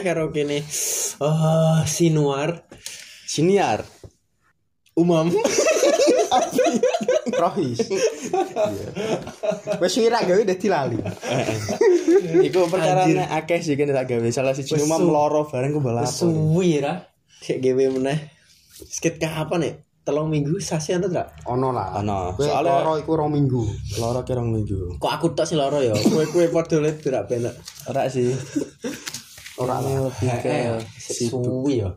nah karo kene. Oh, sinuar Siniar. umam. Rohis. Iya. Wes wira gawe dadi lali. Iku perkara Anjir. akeh sih kan tak gawe. Salah siji su- meloro bareng ku balapo. Suwi ra. Kayak gawe meneh. Skit kapan nih? Telung minggu sasi anta tak? Ono lah. Ono. Soalnya- loro iku rong minggu. Loro kira minggu. Kok aku tok sih loro ya? Kue-kue padha let tidak benak. Ora sih. Ora lah. lebih ke sibuk. suwi ya.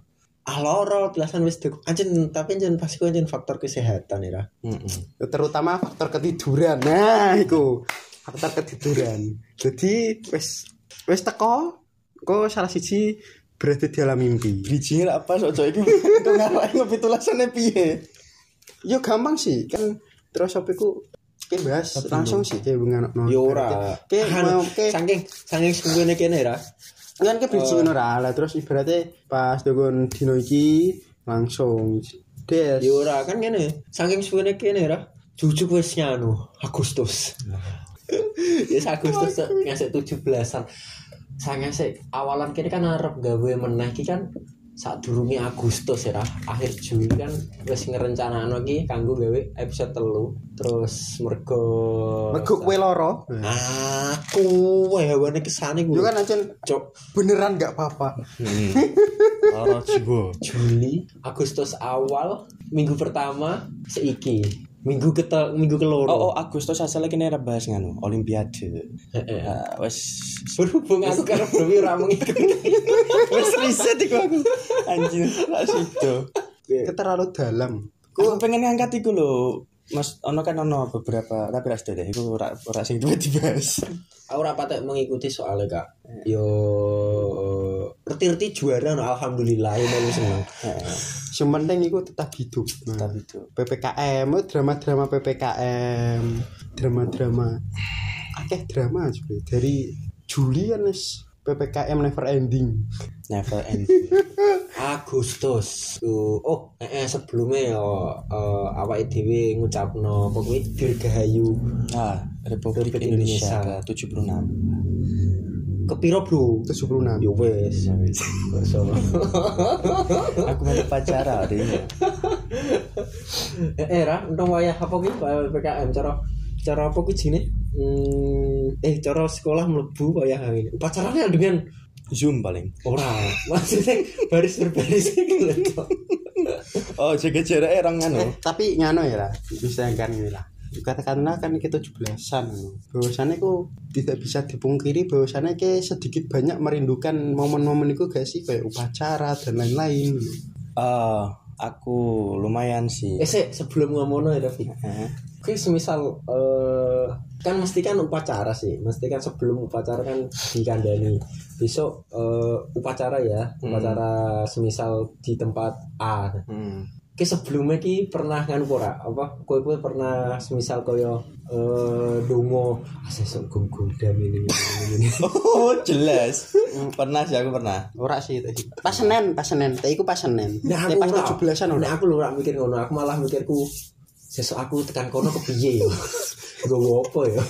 Ah loro belasan wis dek. Anjen tapi anjen pasti ku anjen faktor kesehatan ya. Ra. Heeh. Terutama faktor ketiduran. Nah, iku. Faktor ketiduran. Jadi wis wis teko kok salah siji berada di dalam mimpi. Ra apa sok iki. Kok ngarai ngopi tulasane piye? Yo gampang sih kan terus apa iku Kayak bahas langsung sih kayak bengan no. Yo ora. Kayak mau kayak saking saking sungguhnya kene ra. Kan ke bridging ngono ra lah terus ibaratnya pas dokon dino iki langsung des Yo ora kan kene. Saking sungguhnya kene ra. Jujuk wis nyanu Agustus. Yes Agustus ngasih 17-an. Saya ngasih awalan kene kan arep gawe meneh iki kan saat durunge Agustus ya akhir Juli kan wis ngerencanakno iki kanggo gawe episode telu. Terus mergo mergo kowe loro aku hewane kesane yo gue kan ancen cok. beneran gak apa-apa. Heeh. Loro jiwa. Juli Agustus awal minggu pertama seiki minggu ketel minggu keloro Oh, oh Agustus asale kene ra bahas nganu Olimpiade. Heeh. Ah, wes berhubung aku karo Bro ora mengikuti wes riset iku aku. Anjir, ra sido. itu terlalu dalam Aku pengen ngangkat iku lho. Mas ono kan ono beberapa tapi ra sedo deh iku ora ora sing duwe dibahas. aku rapat mengikuti soalnya kak yo reti-reti juara no alhamdulillah ya mau seneng Penting itu tetap hidup. Tapi itu. PPKM oh, drama-drama PPKM drama-drama. Akeh drama sebenarnya dari Juli wis. PPKM never ending. Never end. Agustus. Tuh, oh eh, eh, sebelumnya yo eh, awake dhewe ngucapno apa kuwi? Dirgahayu. Ah, Republik Republik Indonesia Indonesia. ke-76. Kepiro bro? 76 yo wes so Aku main pacara deh. eh eh ra untung wayah apa kuwi PPKM cara cara apa kuwi jine? Hmm, eh cara sekolah mlebu wayah ini. Upacaranya dengan Zoom paling. ora. Maksudnya baris berbaris gitu Oh, jaga jaraknya orang nganu. Eh, tapi ngano ya lah bisa kan lah katakanlah kan kita 17-an bahwasannya ku tidak bisa dipungkiri bahwasannya ke sedikit banyak merindukan momen-momen itu gak sih kayak upacara dan lain-lain Ah, aku lumayan sih. eh sih sebelum ngomongno ya Davi Heeh. Oke, semisal eh kan mesti kan upacara sih, mesti kan sebelum upacara kan dikandani. Besok eh, upacara ya, upacara semisal di tempat A. Hmm. Oke, sebelumnya ki pernah kan ora? Apa kowe kowe pernah semisal koyo eh dongo asesok gum gudam ini ini ini. Oh, jelas. pernah sih aku pernah. ora sih itu pas Senin pas Senin tapi iku pas Senin Nah, aku pas. 17-an ora Nah, aku lu ora mikir ngono, aku malah mikirku sesuk aku tekan kono kepiye ya. Gowo apa ya?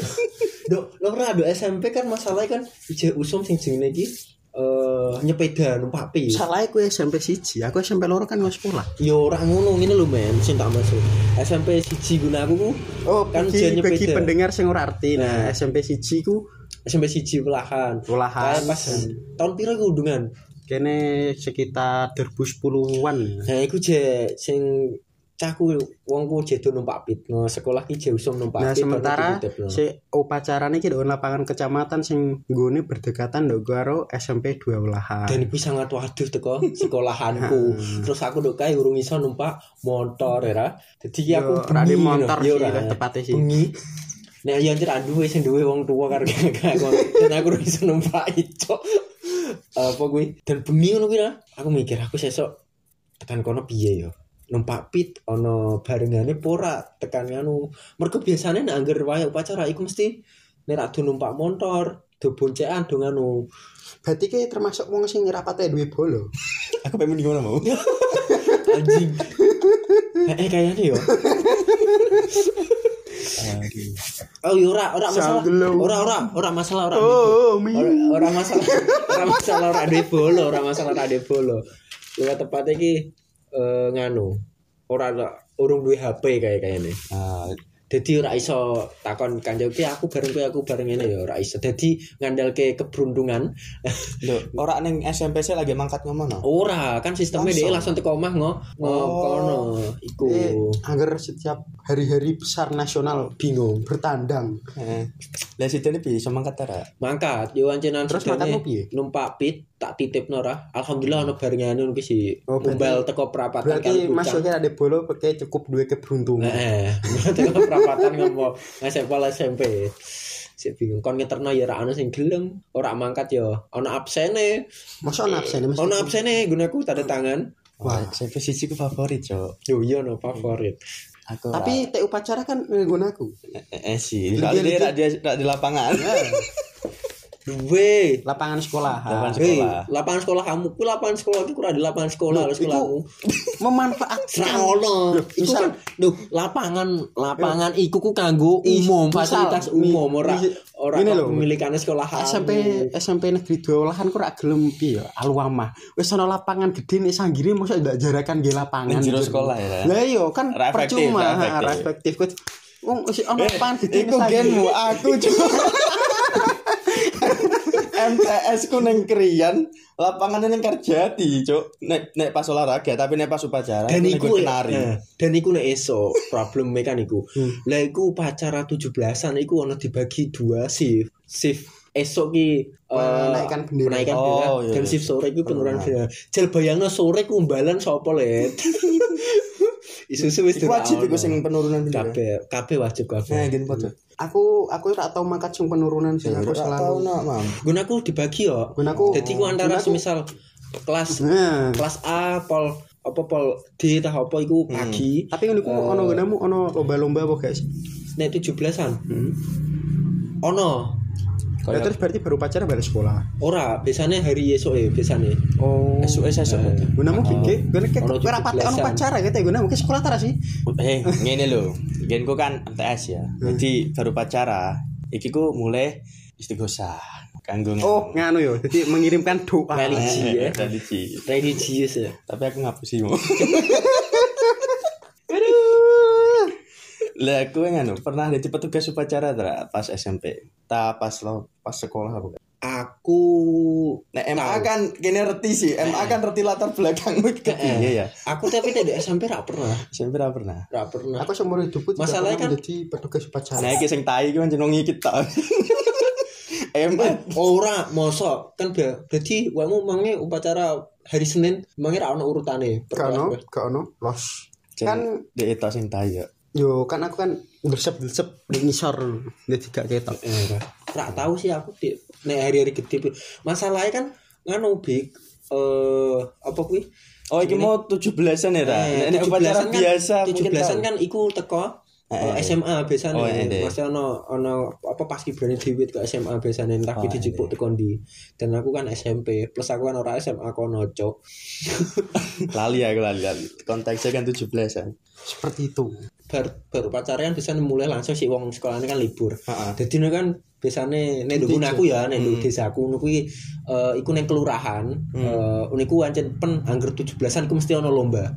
Dok, lo ora ada SMP kan masalahnya kan ije usum sing jenenge iki eh nyepeda numpak pi. salah aku SMP siji aku SMP loro kan nggak sekolah Yo ora ngono ngene lho men, sing tak maksud. SMP siji guna aku ku oh Kan bagi, jen bagi nyepeda. pendengar sing ora arti nah SMP siji ku SMP siji pelahan. Pelahan. Kayak pas tahun piro iku undungan? kene sekitar 2010-an Nah, iku je sing cahku wongku jedo numpak pit. No, sekolah ki usum numpak Nah sementara si upacarane iki di lapangan kecamatan sing nggone berdekatan ndok karo SMP 2 Welahan. dan iku sangat waduh teko sekolahanku. Terus aku nduk kae urung iso numpak motor ya jadi aku bengi, motor yo, sih, tepatnya sih. bengi. Nek yo anjir anduwe sing duwe wong tua karo aku. Dan aku ora iso numpak itu apa kuwi? Dan bengi ngono kuwi aku mikir aku sesok tekan kono piye yo numpak pit ono barengane pora tekan anu mergo biasane nek angger wae upacara iku mesti nek ra do numpak motor do boncekan do nganu Berarti ki termasuk wong sing rapate duwe bolo. Aku pengen gimana mau? anjing eh, kayaknya yo. Oh iya ora ora masalah. Ora ora ora masalah ora. Oh, mi. Ora ora masalah. Ora masalah ora duwe bolo, ora masalah ora duwe bolo. Luwih tepatnya iki eh, nganu. Ora urung duwe HP kayak kayaknya. Ah, Jadi ora iso takon kanca ki aku bareng kowe aku bareng ngene ya ora iso. Dadi ngandalke keberuntungan. lho, ora ning SMP saya lagi mangkat ngomong no. Ora, kan sistemnya dia langsung teko omah ngo ngo Oh. iku. Eh, agar setiap hari-hari besar nasional bingung bertandang. Heeh. Lah sidene bisa mangkat ora? Mangkat yo ancenan Terus mangkatmu piye? numpak pit tak titipno ora. Alhamdulillah ono barengane ngono ki si Oh, umbal teko perapatan Berarti karo masuknya ada bolo pakai cukup dua keberuntungan. Heeh. teko perapatan ngopo ngasih pola SMP. Sik bingung kon ngeterno ya ora ono sing gelem, ora mangkat yo ono absene. Masa ono absen mesti. Ono absene gunaku tanda tangan. Wah, SMP siji ku favorit, Cok. Yo iya no favorit. Aku Tapi teh upacara kan nggunaku. eh, eh, sih, soalnya dia di lapangan. Duwe. Lapangan sekolah. Lapangan sekolah. lapangan sekolah kamu, ku lapangan sekolah itu kurang di lapangan sekolah Loh, lo sekolahmu. Memanfaatkan. Ra ono. Iku misal- kan duh, lapangan lapangan iku ku kanggo umum, fasilitas umum ora ora pemilikannya sekolah SMP SMP negeri dua olahan ku rak gelem piye ya aluamah wis ana lapangan gede nek sanggire mosok ndak jarakan nggih lapangan jero gitu. sekolah ya. Lah iya kan Ra percuma ra efektif. ra. Wong wis ana lapangan gede Iku genmu aku cuma MTS ku neng Krian, lapangannya neng Karjati, cuk. Nek nek pas olahraga, tapi nek pas upacara dan iku kenari. eh, dan iku nek esok problem kan iku. Lah iku upacara 17-an iku ono dibagi dua shift. Shift esok ki eh, Menaikkan bendera. menaikkan Oh, bendera. iya, dan iya. shift sore iku penurunan bendera. Jel bayangno sore ku umbalan sapa let. Isu-isu wis Iku wajib iku ono. sing penurunan bendera. kabeh kabeh wajib Nah, kabeh. gini padha. Aku aku ora tau mangkat sing penurunan sih aku Aku tau selalu. nak, Mam. Gunaku dibagi yo. Gunaku Jadi ku antara semisal kelas Nah, kelas A pol apa pol D tah apa iku pagi. tapi ngono ku ono gunamu ono lomba-lomba apa sih? Nek 17-an. Hmm. Lah terus berarti baru pacaran baru sekolah. Ora, biasanya hari esok ya biasanya. Oh. Esuk esuk. Gunamu gigi, guna ke Ono ora pate ono 17-an. pacaran gitu gunamu ke sekolah tara sih. Eh, ngene lho. Genku kan MTS ya. Jadi baru pacara, iki ku mulai istighosah. Kanggo Oh, nganu yo. Jadi mengirimkan doa. Religi. ya. Religi. Religius ya. Tapi aku ngapusimu. Lah aku yang anu pernah jadi petugas upacara tra pas SMP. Ta pas lo pas sekolah apa? Aku Nah, MA kan kene reti sih. MA kan reti latar belakangmu iki kepiye ya. aku tapi tadi SMP ra pernah. SMP ra pernah. Ra pernah. Aku seumur hidupku tidak Masalahnya pernah kan- menjadi petugas upacara. Nah, iki sing tai iki pancen wong iki tok. MA Ora, mosok kan ber- berarti wamu mangi upacara hari Senin mangi ra ono urutane. Gak ono, gak ono, los. kan dia itu sing tai ya. Yo kan aku kan bersep-bersep di ngisor jadi gak ketok. Eh, tahu sih aku di nek hari-hari gede masalahnya kan nganu big eh apa kuwi Oh, iki mau 17-an ya, ta? Eh, Nek upacara 17-an biasa kan, mungkin 17-an tahu. kan iku teko Eh, eh, SMA biasanya Oh, eh, deh. Masih ono ono apa pas berani dhewe ke SMA biasanya tapi Oh, eh, dijupuk teko ndi dan aku kan SMP plus aku kan ora SMA kono cok lali aku lali, lali. Konteksnya kan 17-an. Seperti itu. Bar baru pacaran bisa mulai langsung si wong sekolahnya kan libur Heeh. jadi ini kan biasanya nek Inti, nduk aku ya nek nduk Hmm. desaku ngono kuwi eh iku ning kelurahan eh uniku ancen pen angger 17-an iku mesti ono lomba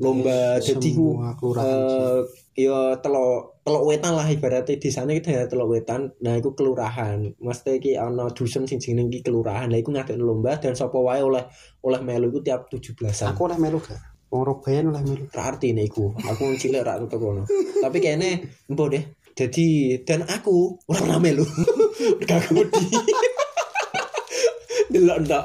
lomba jadi ku sih. eh ya telok telok wetan lah ibaratnya di sana kita ya telok wetan nah iku kelurahan mesti iki ana dusun sing jenenge iki kelurahan lah iku ngadek lomba dan sapa wae oleh oleh melu iku tiap 17-an Aku oleh melu gak? Wong Robayan oleh melu. ra arti nih iku aku cilik ra tau kono tapi kayaknya empo deh jadi dan aku ora pernah melu gak wedi delok ndak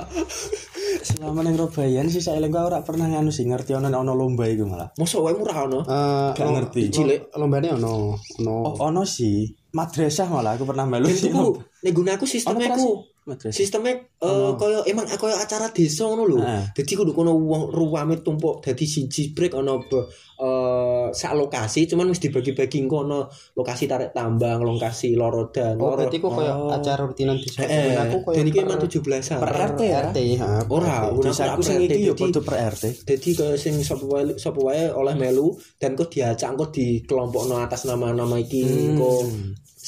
Selama nang Robayan sih saya lengkap ora pernah anu sih ngerti ono ono lomba iku malah. mosok wae murah ono Eh, Gak ngerti. Cilik. Lombane ono, ono. Oh, ono sih. Madrasah malah aku pernah melu sih. iku nek gunaku sistemnya Ono sistemnya eh koyo emang koyo acara desa ngono lho Heeh. dadi kudu kono wong ruwame tumpuk dadi siji break ono be- eh sak lokasi cuman wis dibagi-bagi kono lokasi tarik tambang, lokasi lorodan, Oh, loro. berarti kok kayak Oh. acara rutinan desa. Eh, aku kayak dan iki emang 17-an. per RT ya? RT, ha. Ora, ora ora sing iki yo jadi- padha per RT. Jadi kaya sing sapa wae sapa wae oleh melu dan kok diacak kok di kelompokno atas nama-nama iki Hmm. kok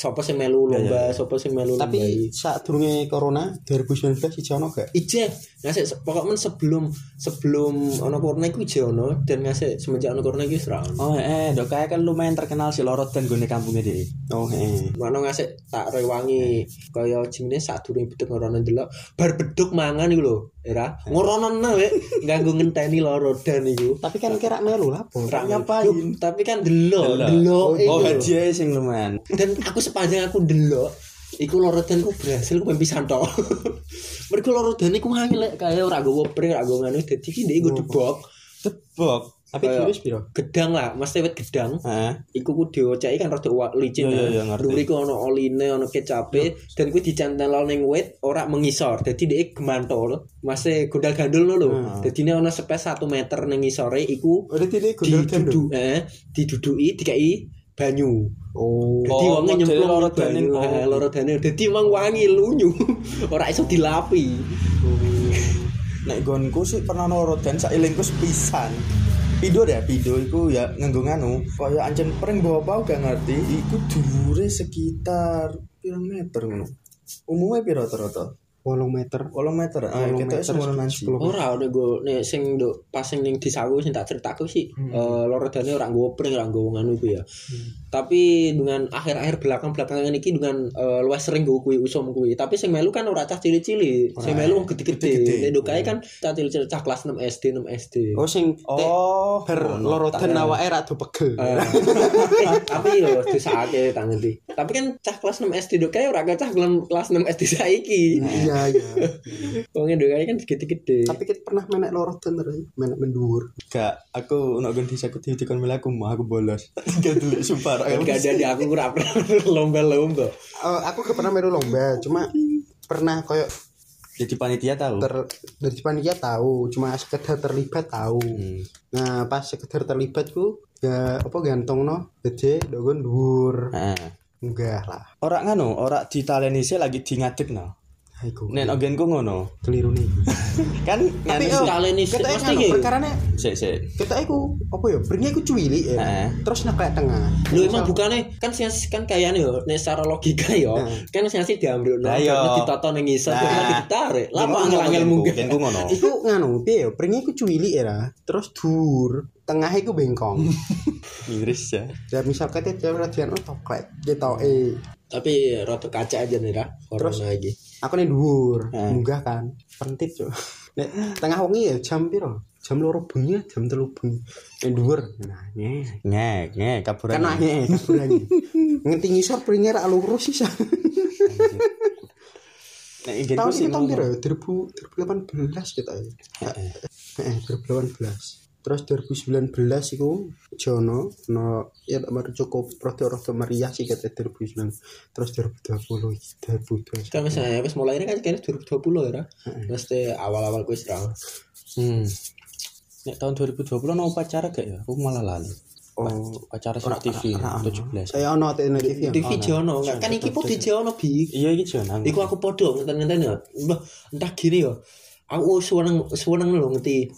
sapa sing melu Ya, lomba, sapa sing melu lomba. Tapi saat durunge corona 2019 iki ono gak? Ije ngasih pokoknya sebelum sebelum ono corona iku ije ono dan ngasih semenjak ono corona iku wis ra ono. Oh, eh, dok kayak kan lumayan terkenal si Lorot dan gone kampungnya deh. Oh, heeh. Mana ngasih tak rewangi kaya jenenge sak durung beduk ngorono ndelok bar beduk mangan iku lho, era. Ngorono we nganggo ngenteni loro dan iku. Tapi kan kira melu lah, Po. Ra ngapain? Tapi kan delok, Delok. Oh, hadiah sing lumayan. Dan aku sepanjang aku delok Iku loro dan ku berhasil ku pisan tok. Mergo loro dan iku angel lek kaya ora nggowo pring, ora nggowo nganu dadi ki ndek iku debok. Tebok. Tapi tulis piro? Gedang lah, mesti wit gedang. Heeh. iku ku dioceki kan rada licin Iya, iya, kan. iya, ngerti. Duri ku ono oline, ono kecape dan kuwi dicantel ning wit ora mengisor. Dadi dhek gemantol, masih gondal gandul lho. Dadi nek ono sepes 1 meter ning ngisore iku Oh, dadi ini gondol gandul. eh diduduki dikai banyu. Oh. Dadi Oh, modele nyemplung loro oh. eh, loro dane. Dadi emang wangi lunyu. ora iso dilapi. Nek gonku sih pernah noro dan sailingku sepisan. Pido deh, pido iku ya nganggo nganu, kaya ancen pering bawa pau gak ngerti, iku dhuwure sekitar pirang meter. Umumnya piro rata-rata? 8 meter. 8 meter. Ah, Wolong kita nanti. 10. Ora nek go nek sing nduk pas sing ning desaku sing tak ceritaku sih Hmm. eh loro dane ora nggowo pring ora nggowo nganu iku ya. Tapi dengan akhir-akhir belakang-belakangan iki dengan eh, luwih sering nggowo kuwi usum kuwi. Tapi sing melu kan ora cah cilik-cilik. Sing melu wong gede-gede. Nek nduk kae kan cah cilik-cilik cah kelas 6 SD, 6 SD. Oh, sing Oh, ber ngono. lorotan awake ra do pegel. Eh, tapi yo disake tak ngerti. Tapi kan cah kelas 6 SD nduk kae ora kaya cah kelas 6 SD saiki. Iya, iya. Wong kae kan gede-gede. Tapi kita pernah menek lorotan terus, menek mendur. Gak, aku nak ganti saya kuti dikon mila aku mau aku bolos. Gak dulu sumpah. Gak ada di aku ora pernah lomba-lomba. Eh, aku gak pernah melu lomba, cuma pernah koyo Jadi panitia tahu. ter dari panitia tahu, cuma sekedar terlibat tahu. Hmm. Nah, pas sekedar terlibat ku ya apa gantong no gede dogon dhuwur. Nah, Enggak lah. orang nganu, orang di Talenise lagi di ngadep no. Iku. Nen ogenku ngono. keliru nih. Kan Tapi oh. Kalian ini kita mesti kan iki. perkarane Sik sik. kita iku apa ya? Bringnya iku cuwili ya. Heeh. Terus neklek tengah. Lu emang bukannya kan sih kan kayaknya yo nek secara logika yo kan sih diambil no, Lah, yo. terus ditoto ning ngisor Nah. terus ditarik. Lah Genku kok ngono, angel-angel munggah. ngono. Iku nganu piye ya? Bringnya iku cuwili ya. Terus dhuwur. Tengah iku bengkong. Miris ya. Ya misal kate dia radian oh toklek. Kita eh Tapi rada kaca aja nih ra. Corona iki. Aku nih dhuwur. Heeh. Munggah kan. Pentit, Cuk. Nek tengah wengi ya jam piro? Jam loro bengi, jam telu bengi. Nek dhuwur. Nah, nyeh. Ngek, ngek kaburan. kan aneh kaburannya ngerti ngisor pringnya rak lurus sih Nek genku tahun ini tahun berapa 2018 kita ya Heeh. eh 2018 terus 2019 itu Jono no ya baru cukup rada-rada meriah sih kata 2019 terus 2020 2021 Kan misalnya pas mulai ini kan kayaknya 2020 ya ra. Mesti awal-awal kuwi ra. Hmm. Nek tahun 2020 ono upacara gak ya? Aku malah lali. oh Upacara sing TV ora- ora- 17. saya ono TV TV Jono kan iki di Jono bi. Iya iki Jonan. Iku aku podo ngenten-ngenten ya. Entah gini ya. Aku seneng seneng lho ngerti.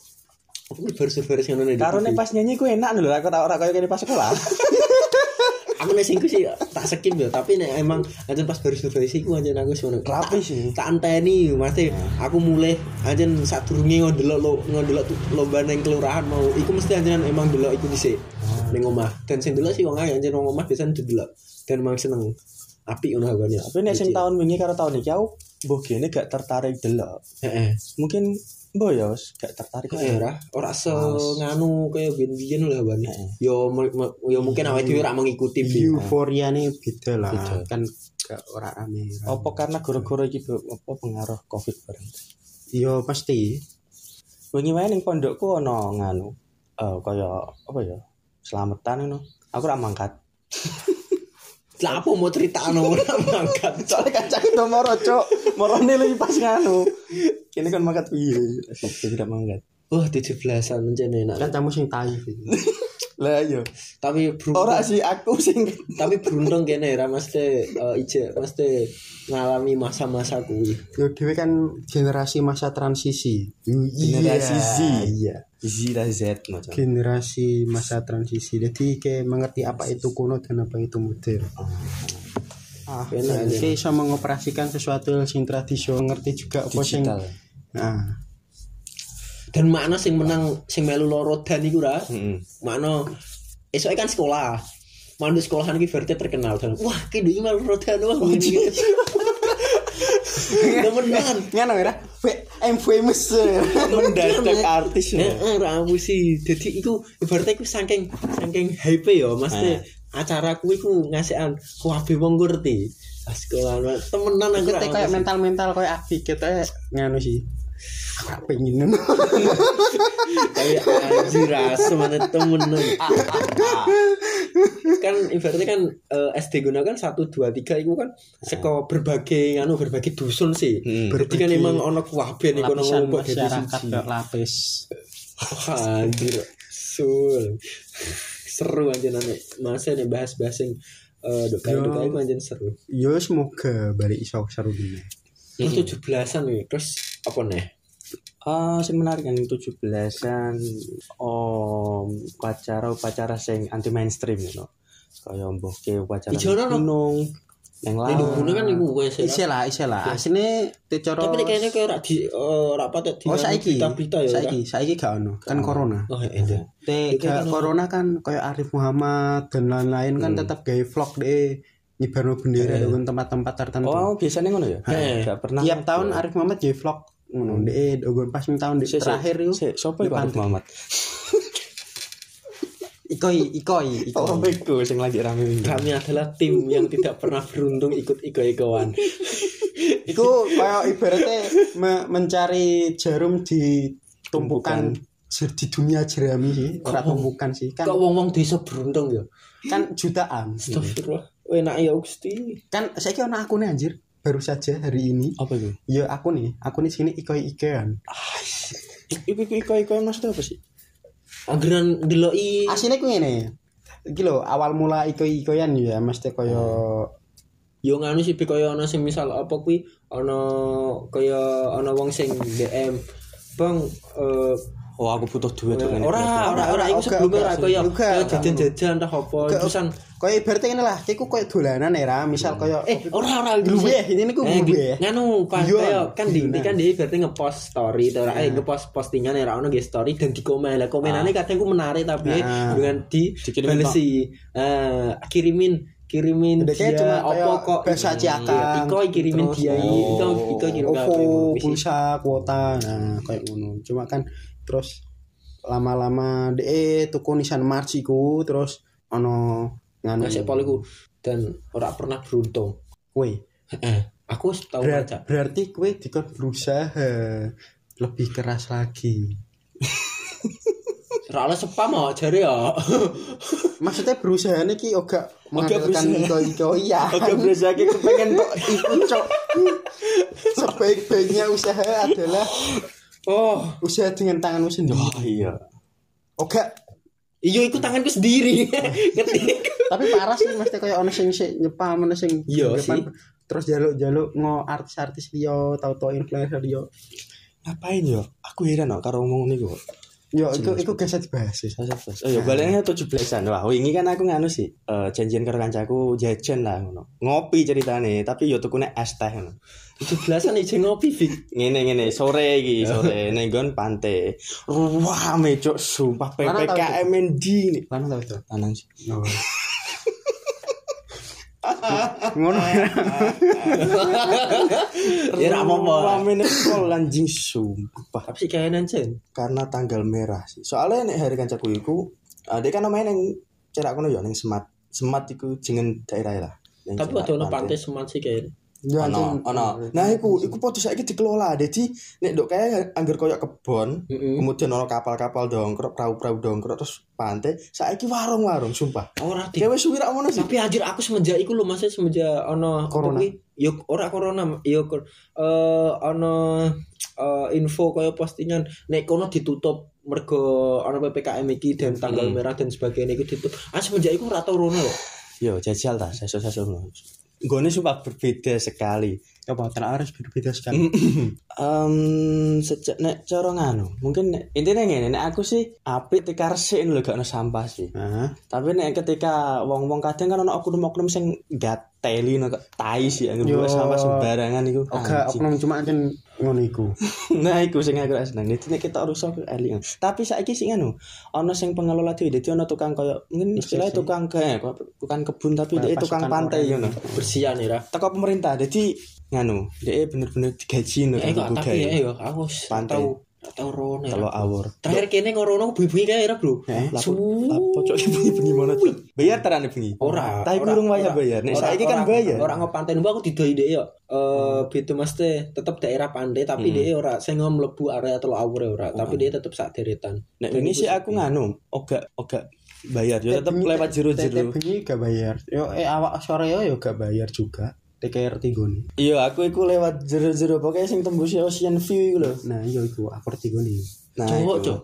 Aku nih. di Karo TV. nek pas nyanyi ku enak lho, aku ora ora kaya kene pas sekolah. aku nek singku sih tak skip ya tapi nek emang aja pas baru survei ku aja aku seneng Rapi sih. tak anteni mesti aku mulai aja sadurunge ngondelok lo ngondelok tu- lomba nang kelurahan mau iku mesti aja emang delok iku dhisik ning omah dan sing delok sih wong aja nang omah biasanya delok dan emang seneng apik ngono agane Tapi nek sing tahun wingi karo tahun iki aku mbuh gene gak tertarik delok. heeh Mungkin mbok ya gak tertarik Kayak ora, ora se nganu kayak biyen-biyen lah bani. Heeh. Yo yo mungkin awake dhewe ora mengikuti euforia nih beda lah Beda. kan gak ora aneh Apa karena gara-gara iki apa pengaruh Covid bareng. iya pasti Wingi wae ning pondokku ana nganu eh kaya apa ya? Selamatan ngono. Aku ora mangkat. Lah apa mau cerita anu mangkat. Soalnya kancang udah moro, Cok. Morone lagi pas nganu. Kene kan mangkat piye? Saya tidak mangkat. Wah, 17-an mencene enak. kan kamu sing taif itu Lah yo. Tapi beruntung Ora sih aku sing tapi beruntung kene ra mesti eh, ije mesti ngalami masa-masa kuwi. Yo dhewe kan generasi masa transisi. Generasi Z. Iya. Z dan Z macam. Generasi masa transisi. Jadi kayak mengerti apa itu kuno dan apa itu modern. Ah, Enak, kayak bisa mengoperasikan sesuatu yang sing tradisional ngerti juga apa sing Digital. Nah, Dan makna sing menang sing melu loro dan iku ra. Heeh. Makna esok kan sekolah. Mandu sekolahan iki berarti terkenal dan wah ki iki melu loro dan wah ngene. Temenan. ngono ya. I'm famous. Mendadak artis ya. ra aku sih. Dadi iku ibaratnya iku saking saking hype ya, Mas. Eh. Acara kuwi ku ngasihan kabeh wong ngerti. Sekolah temenan aku kayak mental-mental kayak aktif kita nganu sih. Aku pengen kayak anjir asem ada temenan kan ibaratnya kan eh, SD guna kan satu dua tiga itu kan seko berbagai anu berbagai dusun sih Hmm. berarti kan emang ono kuwabe nih kono Lapisan ngompok dadi masyarakat lapis. Wah, anjir sul seru aja nanti masa nih bahas-bahas yang eh dok kayak Yo. dok kayak anjir seru Yo semoga balik iso seru dulu. terus tujuh belasan nih terus apa nih Ah, sing menarik kan 17-an om upacara upacara sing anti mainstream you Kaya mbok ke upacara gunung yang Ini lain. gunung kan iku ya. Lah, isi lah. Asine tecoro. tapi kayaknya kayak rak di eh, patut di Oh saiki. berita-berita ya Saiki, saiki gak ono. Kan corona. oh iya Te Itu gak kan corona kan kayak Arif Muhammad dan lain-lain kan tetap gaya vlog deh nyebarno bendera dengan tempat-tempat tertentu. Oh, biasanya ngono ya? Eh, Gak pernah. Tiap tahun Arif Muhammad gaya vlog ngono deh dogon pas tahun di terakhir yo. si- Sopo iku Arif Muhammad? Ikoi, ikoi, Oh, ikoi. iku sing lagi rame wingi. Kami adalah tim yang tidak pernah beruntung ikut iko-ikoan. Iku kayak ibaratnya me- mencari jarum di tumpukan di dunia jerami sih, ora tumpukan sih. Kan Kok wong-wong desa beruntung ya? kan jutaan. Astagfirullah. Enak ya Gusti. Kan saya kira akun anjir baru saja hari ini. Apa itu? Ya aku nih, aku nih sini ikoi ikean. Iku iku iku iku maksudnya apa sih? Anggeran deloki Aslinya ku ngene. Iki lho, awal mula ikoi-ikoyan ya mesti kaya yo nganu sih kaya ana sing misal apa kuwi ana kaya ana wong sing DM Bang eh Oh, aku butuh duit ora dengan ora ora. ora iku Oga, sebelumnya oga ora oga. jajan-jajan dah Oga, terusan kaya ibaratnya ngene lah, iku kaya dolanan ya, Ra. misal kaya eh ora ora Grubeh, ini niku Eh, grubeh. nganu pas Iya, kaya kan di iya. kan dia berarti ngepost story atau eh ngepost postingan ya ono nge story dan di komen lah komenannya kadang ku menarik tapi Ah. dengan di balesi. Eh kirimin kirimin dia cuma apa kayak kok bahasa Ciakan. Iko kirimin dia oh, Iko Iko kirim OVO, pulsa, kuota, nah kayak ngono. Cuma kan terus lama-lama de tuku Nissan March iku terus ono nganu ngasih poliku dan ora pernah beruntung eh aku tau Berat- baca berarti kowe dikon berusaha lebih keras lagi. Ora oleh spam kok jare ya Maksudnya berusaha iki oga Oga mengandalkan berusaha. iko-iko iya. Oke, berasa aku kepengen tok Iku cok. Sebaik-baiknya usaha adalah oh usaha dengan tanganmu sendiri. Oh iya. Oga, iya iku tanganku sendiri ngerti tapi parah sih mesti kayak ono sing sik nyepam ono sing Iya sih. terus jaluk-jaluk ngo artis-artis liya tau-tau influencer liya Ngapain yo? Aku heran kok karo ngomong niku. Yo iku gak usah dibahas sih Oh ya baliknya 17-an. Wah, wingi kan aku nganu sih. Eh janjian karo kancaku jajan lah ngono. Ngopi ceritane, tapi yo tukune es teh ngono. tujuh belasan ije ngopi Fik Ngene ngene sore iki, sore ning nggon pantai. Wah, mecok sumpah PPKM ndi nih. lan tau itu Lanang sih. Ngono ya ra apa-apa Ramen kol anjing sumpah. tapi kayaknya Jen Karena tanggal merah sih. Soalnya nek hari kancaku iku, ada kan namanya ning cerak kono yo ning Semat. Semat iku jeneng daerah lah. Ning tapi ada ono pantai seman sih kayaknya ya ono ono nah iku iku podo saiki dikelola dadi nek ndok kaya anggar koyo kebon Mm-mm. kemudian ono kapal-kapal dongkrok perahu-perahu dongkrok terus pantai saiki warung-warung sumpah ora di Dewe suwi rak ngono sih tapi anjir aku semenjak iku lho maksudnya semenjak ono Corona. kuwi? yo ora corona yo kor- eh ono eh, info kaya postingan nek kono ditutup mergo ana PPKM iki dan tanggal merah dan sebagainya iku ditutup. Ah semenjak iku ora tau rono lho. Yo jajal ta, sesuk-sesuk ngono. Gone sumpah berbeda sekali. Tenan harus beda-beda sekali Em sejak nek cara nganu, mungkin nek, intinya ngene, nek aku sih apik tekan resik lho gak ono sampah sih. Heeh. Tapi nek ketika wong-wong kadang kan ono oknum-oknum sing gateli no tai sih anggere Yo. buang sampah sembarangan iku. Oke, oknum cuma kan ngono iku. nah iku sing aku seneng. Dadi nek kita rusak eling. Tapi saiki sing anu, ono sing pengelola dhewe dadi ono tukang koyo mungkin istilahnya tukang ke tukang kebun tapi dia Kayak tukang pantai ngono. Bersihan ya. Teko pemerintah dadi nganu, dia bener-bener digaji no Eh kok kanggo tapi gawe. ya aku wis Pantai. tau tau rono ya. Kalau awur. Terakhir kene ngorono bengi kae ya, Bro. Eh, cok bengi bengi mana tuh? Bayar terane bengi. Ora. Tapi ora, kurung bayar. Nek Ora, saiki kan bayar. Ora ngopanten mbak aku didoi dhek yo. Eh beda mesti tetep daerah pantai tapi Hmm. dia ora sing mlebu area telu awure ora, tapi dia tetep sak deretan. Nek ini sih aku nganu, oga oga bayar. Yo tetep Bengi- lewat jero-jero. Tetep bengi gak bayar. Yo eh awak sore yo yo gak bayar juga. TKR tigone. Iya, aku iku lewat jero-jero pokoknya sing tembus Ocean View iku lho. Nah, yo iku aku tigone. Nah, Cowok, iku. Cok.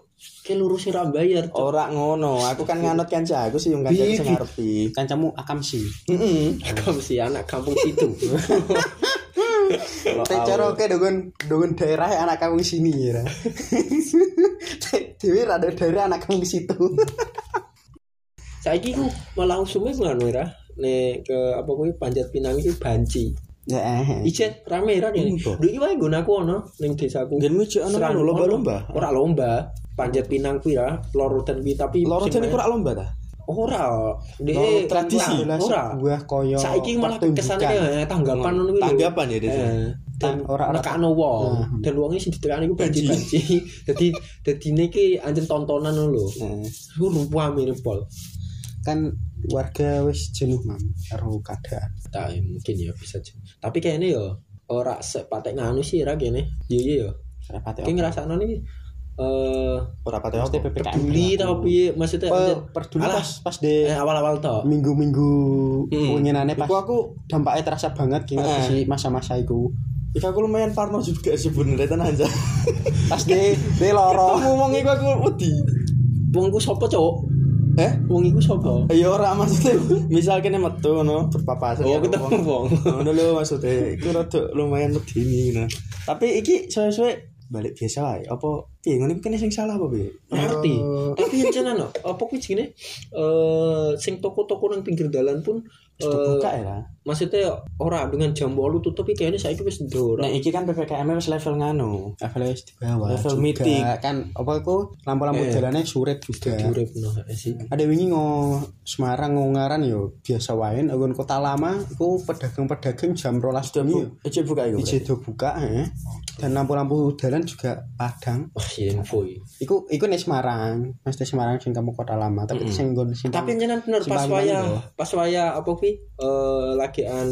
Ki lurus ora bayar, Cok. Ora ngono, aku kan nganut kanca aku sih yang kanca sing ngarepi. Kancamu akam sih. Heeh. Kamu si anak kampung situ. Teh cara oke dengan dengan daerah anak kampung sini ya. Dewi ada daerah anak kampung situ. Saiki ku malah usume ngono ya. Nek ke apa kuwi Panjat Pinang iki banci. Ya eh. Ijen rame ra ini. Embo. Lho iki wae nggon aku ono ning desaku. Gen mujuk ana lomba-lomba. ono. Ora lomba. Panjat Pinang kuwi ya, lorotan kuwi tapi Loro sing jane main- ora lomba ta? ora. Loro tradisi. ora. Sebuah koyo Saiki malah kesane kayak tanggapan ngono kuwi. Tanggapan ya desa. Eh, dan ora- nekakno wong Hmm. dan wonge sing ditekani iku banci-banci. Dadi dadi iki anjen tontonan ngono lho. Nah, rupa mirip pol. kan warga wis jenuh mam karo keadaan. Tak mungkin ya bisa aja. Tapi kayaknya ya ora sepatek nganu sih ra kene. Iya iya ya. Repate Ki ngrasakno nih eh Ora pate Mesti? PPKM. peduli tau piye maksudnya per Alah. pas pas de eh, awal-awal to. minggu-minggu Hmm. winginane pas aku dampaknya terasa banget ki Eh. si masa-masa iku. Iku aku lumayan parno juga sebenarnya tenan aja. Pas de de loro. Ngomong iku aku wedi. Wong iku sapa, Cuk? Eh? Wong iku sapa? Ya ora maksudnya misal kene metu ngono berpapasan Oh, ketemu wong. Ngono lho maksudnya iku rada lumayan medeni ngono. Tapi iki suwe-suwe balik biasa wae. Apa piye iki kene sing salah apa piye? ngerti Eh. tapi yang jenenge apa kuwi jenenge eh sing toko-toko nang pinggir dalan pun Wis eh, ya. Maksudnya ora dengan jam 8 tutup iki kayaknya saiki wis ndoro Nek iki kan PPKM wis level nganu. level wis di bawah Level juga. meeting. kan apa iku lampu-lampu Eh. jalannya suret juga urip no sih ada wingi ngo Semarang ngongaran yo biasa wae nggon kota lama iku pedagang-pedagang jam 12 bengi yo Ece buka iku. Ije do buka eh. dan lampu-lampu jalan juga padang wah iya, info iku iku nih Semarang mesti Semarang sing kamu kota lama tapi Mm-mm. sing nggon tapi jenenge bener pas waya pas waya apa kuwi eh lagian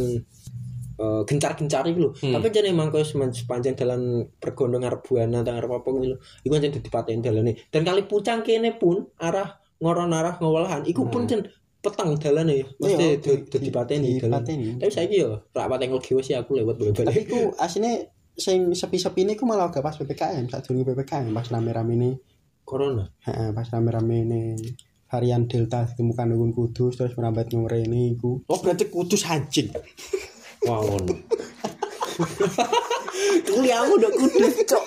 eh, gencar-gencar iku lho. Hmm. Tapi jane emang semen- sepanjang dalan pergondo ngarep Buana ta ngarep apa lho. Iku dadi paten dalane. Dan kali pucang kene pun arah ngoron arah ngowalahan iku pun jen peteng dalane. Mesti Iya, dadi dadi pateni dipateni. Tapi saiki yo rak paten legi wis ya aku lewat tapi bolak-balik. iku asine sing sepi-sepi ini ku malah gak pas PPKM saat dulu PPKM pas rame-rame ini Corona. Heeh, pas rame-rame ini varian Delta ditemukan dengan Kudus terus merambat ngomrene iku. Oh berarti kudus anjing. Wah ngono. Kuliahmu udah kudus, cok.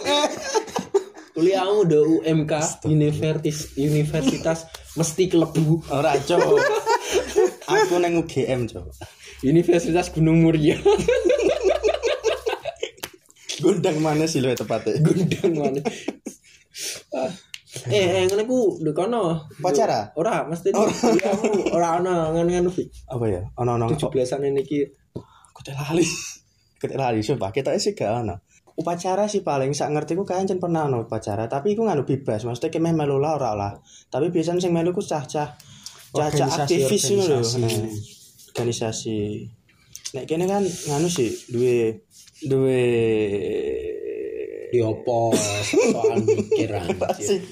Kuliahmu udah UMK Universitas Universitas mesti kelebu Ora cok. Aku nang UGM cok. Universitas Gunung Muria Gondang mana sih lo tepatnya? Gundang mana. Eh eh ngene ku ndek kono Upacara? ora mesti kuliahmu ora ana ngono-ngono Fi. Apa ya? Ono ono. 17-an ini ki Kutek lali. Kutek lali sumpah. Kita sih gak ono. Upacara sih paling sak ngerti ku kan pernah ono upacara, tapi iku nganu bebas. Maksudnya kemeh melu lah ora lah. Tapi biasanya sing melu ku cah-cah cah-cah aktivis ngono lho. Nah, Organisasi. Nek kene kan nganu sih duwe duwe di opo soal mikir anjir.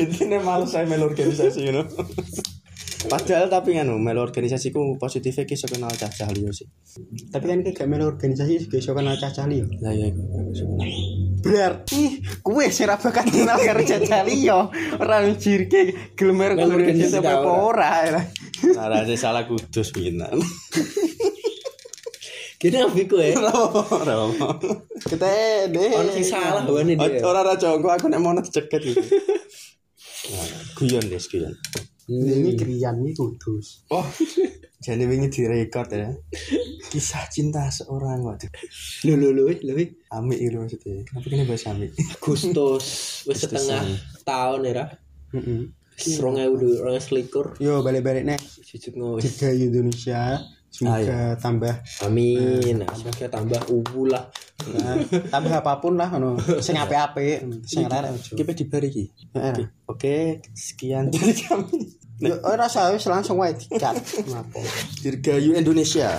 Intinya malu saya melu organisasi you know. Padahal tapi nganu melu organisasi ku positifnya ki iso kenal cah-cah liyo sih. Tapi kan iki gak melu organisasi juga iso kenal cacah liyo. Lah ya iku. Berarti kue sing ra bakal kenal karo Caca Lio. Ora njirke gelem organisasi apa ora. ora. Salah kudus pinan. Gini ambiku ya. Ora. Kita deh. Ono sing salah wane dia. Ora ora congko aku nek mau ceket gitu. Guyon des guyon. Ini krian ini kudus. Oh, jadi wingi direkod ya. Kisah cinta seorang waduh. Lho lho lho lho. Ami itu maksudnya. Kenapa kena bahas Ami? Agustus wis setengah tahun ya. Heeh. Serong ewu orang selikur. Yo balik-balik nih. Jujur ngos. Tiga Indonesia. Semoga tambah Amin. Nah, semoga tambah ubu lah. nah, tambah apa pun lah ono sing apik-apik, sing rare ojo. Kita dibari ki. Heeh. Oke, sekian dari kami. Yo ora usah langsung wae. Ngapa? Dirgayu Indonesia.